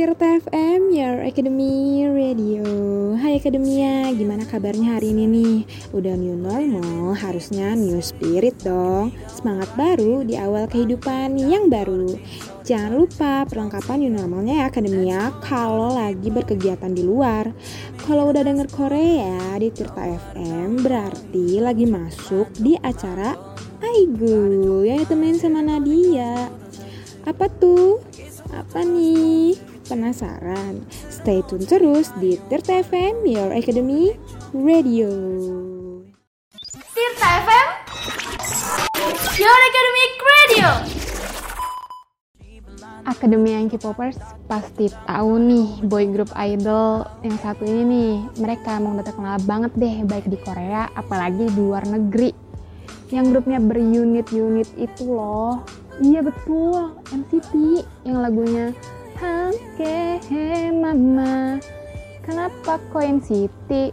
Tirta FM, Your Academy Radio Hai Akademia, gimana kabarnya hari ini nih? Udah new normal, harusnya new spirit dong Semangat baru di awal kehidupan yang baru Jangan lupa perlengkapan new normalnya ya Akademia Kalau lagi berkegiatan di luar Kalau udah denger Korea di Tirta FM Berarti lagi masuk di acara Aigu Yang ditemenin sama Nadia Apa tuh? Apa nih? Penasaran? Stay tune terus di Tirta FM, Your Academy Radio. Tirta FM, Your Academic Radio. Akademi yang K-popers pasti tahu nih boy group idol yang satu ini nih. Mereka emang udah terkenal banget deh baik di Korea apalagi di luar negeri. Yang grupnya berunit-unit itu loh. Iya betul, NCT yang lagunya Hangke Mama. Kenapa kok NCT?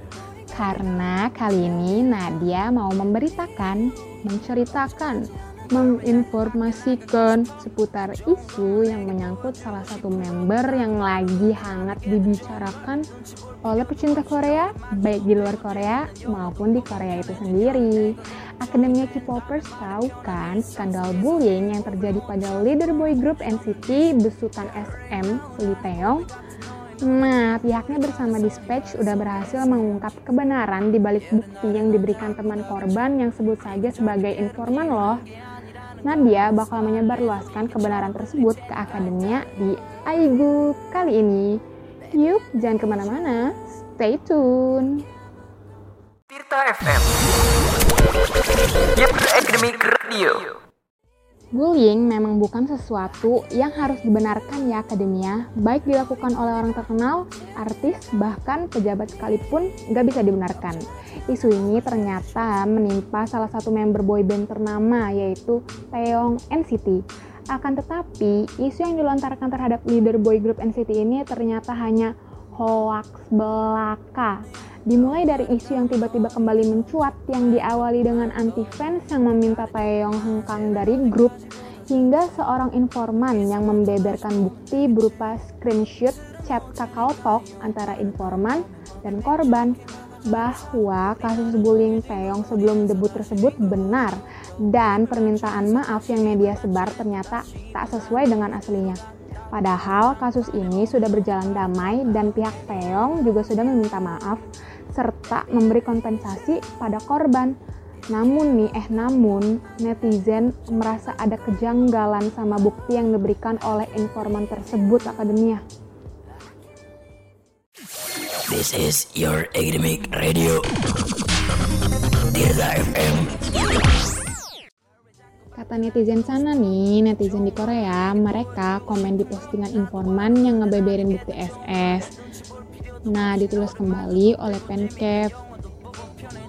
Karena kali ini Nadia mau memberitakan, menceritakan, menginformasikan seputar isu yang menyangkut salah satu member yang lagi hangat dibicarakan oleh pecinta Korea, baik di luar Korea maupun di Korea itu sendiri. Akademia K-popers tahu kan skandal bullying yang terjadi pada leader boy group NCT besutan SM Lee Taeyong Nah, pihaknya bersama Dispatch udah berhasil mengungkap kebenaran di balik bukti yang diberikan teman korban yang sebut saja sebagai informan loh. Nadia bakal menyebarluaskan kebenaran tersebut ke akademia di Aigu kali ini. Yuk, jangan ke mana-mana, stay tune. Tirta FM Your Academic Radio Bullying memang bukan sesuatu yang harus dibenarkan ya akademia, baik dilakukan oleh orang terkenal, artis, bahkan pejabat sekalipun nggak bisa dibenarkan. Isu ini ternyata menimpa salah satu member boyband ternama yaitu Taeyong NCT. Akan tetapi, isu yang dilontarkan terhadap leader boy group NCT ini ternyata hanya hoax belaka. Dimulai dari isu yang tiba-tiba kembali mencuat yang diawali dengan anti fans yang meminta Taeyong hengkang dari grup hingga seorang informan yang membeberkan bukti berupa screenshot chat Kakao Talk antara informan dan korban bahwa kasus bullying Taeyong sebelum debut tersebut benar dan permintaan maaf yang media sebar ternyata tak sesuai dengan aslinya. Padahal kasus ini sudah berjalan damai dan pihak Taeyong juga sudah meminta maaf serta memberi kompensasi pada korban. Namun nih, eh namun netizen merasa ada kejanggalan sama bukti yang diberikan oleh informan tersebut akademia. This is Your Academic Radio Tirta FM Kata netizen sana nih, netizen di Korea, mereka komen di postingan informan yang ngebeberin bukti SS. Nah, ditulis kembali oleh Pencap.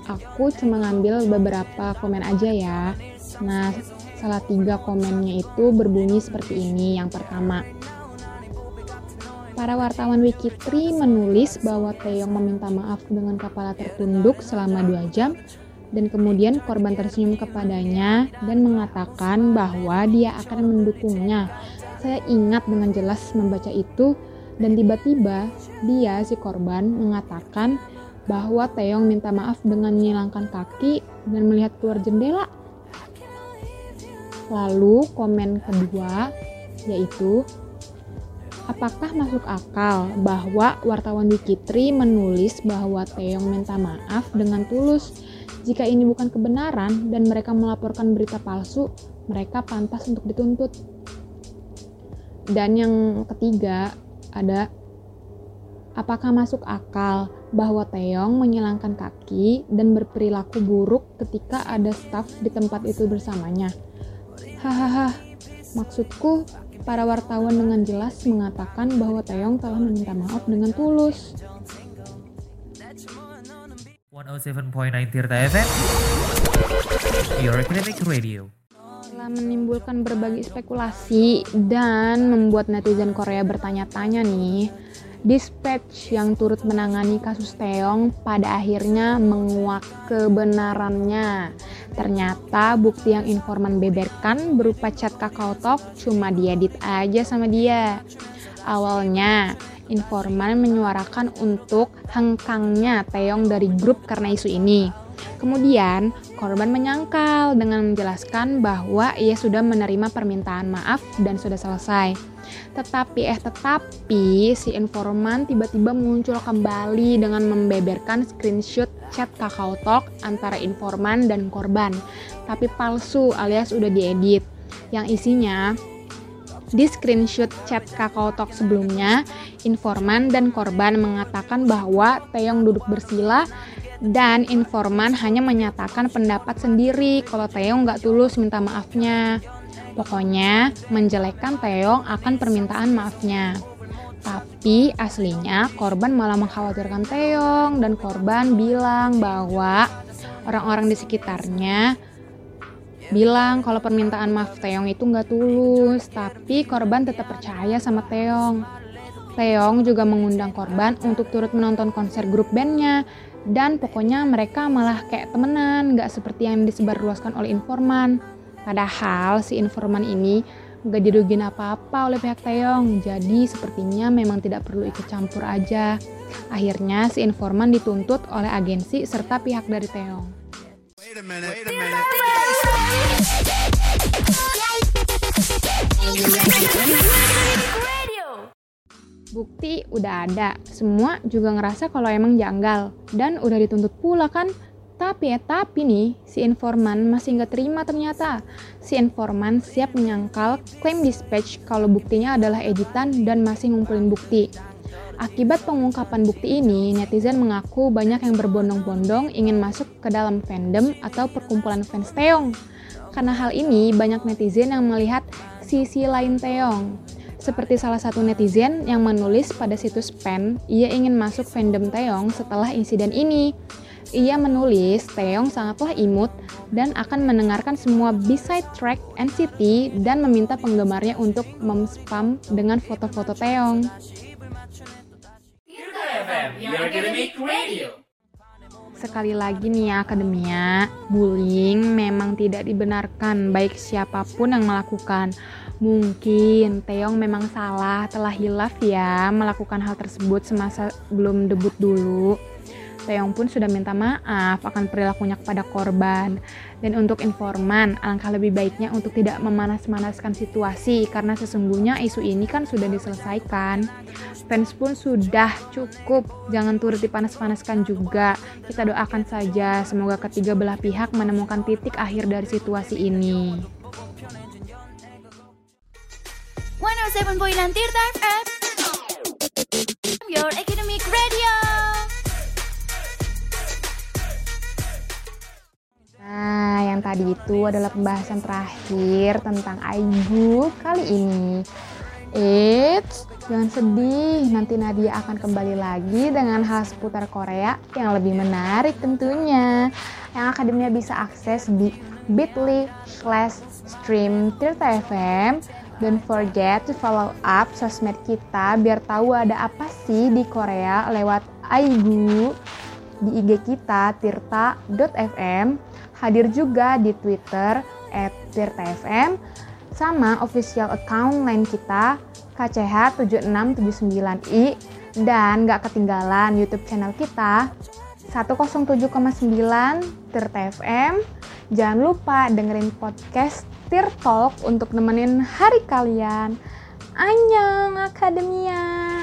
Aku cuma ngambil beberapa komen aja ya. Nah, salah tiga komennya itu berbunyi seperti ini. Yang pertama, para wartawan Wikitri menulis bahwa Taeyong meminta maaf dengan kepala tertunduk selama dua jam dan kemudian korban tersenyum kepadanya dan mengatakan bahwa dia akan mendukungnya. Saya ingat dengan jelas membaca itu dan tiba-tiba dia si korban mengatakan bahwa Taeyong minta maaf dengan menyilangkan kaki dan melihat keluar jendela. Lalu komen kedua yaitu Apakah masuk akal bahwa wartawan Wikitri menulis bahwa Taeyong minta maaf dengan tulus? Jika ini bukan kebenaran dan mereka melaporkan berita palsu, mereka pantas untuk dituntut. Dan yang ketiga ada apakah masuk akal bahwa Taeyong menyilangkan kaki dan berperilaku buruk ketika ada staf di tempat itu bersamanya? Hahaha, maksudku para wartawan dengan jelas mengatakan bahwa Taeyong telah meminta maaf dengan tulus. 107.9 Tirta FM Your Radio Telah menimbulkan berbagai spekulasi dan membuat netizen Korea bertanya-tanya nih, Dispatch yang turut menangani kasus Taeyong pada akhirnya menguak kebenarannya. Ternyata bukti yang informan beberkan berupa chat Kakao Talk cuma diedit aja sama dia. Awalnya, informan menyuarakan untuk hengkangnya Teong dari grup karena isu ini. Kemudian, korban menyangkal dengan menjelaskan bahwa ia sudah menerima permintaan maaf dan sudah selesai. Tetapi eh tetapi si informan tiba-tiba muncul kembali dengan membeberkan screenshot chat Kakao Talk antara informan dan korban, tapi palsu alias udah diedit. Yang isinya di screenshot chat Kakao Talk sebelumnya, informan dan korban mengatakan bahwa Taeyong duduk bersila dan informan hanya menyatakan pendapat sendiri kalau Taeyong nggak tulus minta maafnya. Pokoknya menjelekkan Taeyong akan permintaan maafnya. Tapi aslinya korban malah mengkhawatirkan Taeyong dan korban bilang bahwa orang-orang di sekitarnya bilang kalau permintaan maaf Taeyong itu nggak tulus, tapi korban tetap percaya sama Taeyong. Taeyong juga mengundang korban untuk turut menonton konser grup bandnya dan pokoknya mereka malah kayak temenan, gak seperti yang disebarluaskan oleh informan. Padahal si informan ini gak dirugin apa-apa oleh pihak Taeyong, jadi sepertinya memang tidak perlu ikut campur aja. Akhirnya si informan dituntut oleh agensi serta pihak dari Taeyong. Bukti udah ada, semua juga ngerasa kalau emang janggal dan udah dituntut pula kan. Tapi ya tapi nih, si informan masih nggak terima ternyata. Si informan siap menyangkal klaim dispatch kalau buktinya adalah editan dan masih ngumpulin bukti. Akibat pengungkapan bukti ini, netizen mengaku banyak yang berbondong-bondong ingin masuk ke dalam fandom atau perkumpulan fans Teong. Karena hal ini, banyak netizen yang melihat sisi lain Teong. Seperti salah satu netizen yang menulis pada situs pen, ia ingin masuk fandom Teong setelah insiden ini. Ia menulis Teong sangatlah imut dan akan mendengarkan semua B-side track NCT dan meminta penggemarnya untuk mem-spam dengan foto-foto Sekali lagi nih ya akademia, bullying memang tidak dibenarkan baik siapa pun yang melakukan. Mungkin Teong memang salah telah hilaf ya melakukan hal tersebut semasa belum debut dulu. Taeyong pun sudah minta maaf akan perilakunya kepada korban. Dan untuk informan, alangkah lebih baiknya untuk tidak memanas-manaskan situasi karena sesungguhnya isu ini kan sudah diselesaikan. Fans pun sudah cukup, jangan turut dipanas-panaskan juga. Kita doakan saja semoga ketiga belah pihak menemukan titik akhir dari situasi ini. 107.9 Tirta FM Your Academic Radio yang tadi itu adalah pembahasan terakhir tentang Aigu kali ini. Eits, jangan sedih, nanti Nadia akan kembali lagi dengan hal seputar Korea yang lebih menarik tentunya. Yang akademinya bisa akses di bit.ly slash stream Tirta FM. Don't forget to follow up sosmed kita biar tahu ada apa sih di Korea lewat Aigu di IG kita tirta.fm hadir juga di Twitter at tirta.fm sama official account lain kita KCH7679i dan gak ketinggalan YouTube channel kita 107,9 Tirta FM. Jangan lupa dengerin podcast Tir Talk untuk nemenin hari kalian. Annyeong Akademia!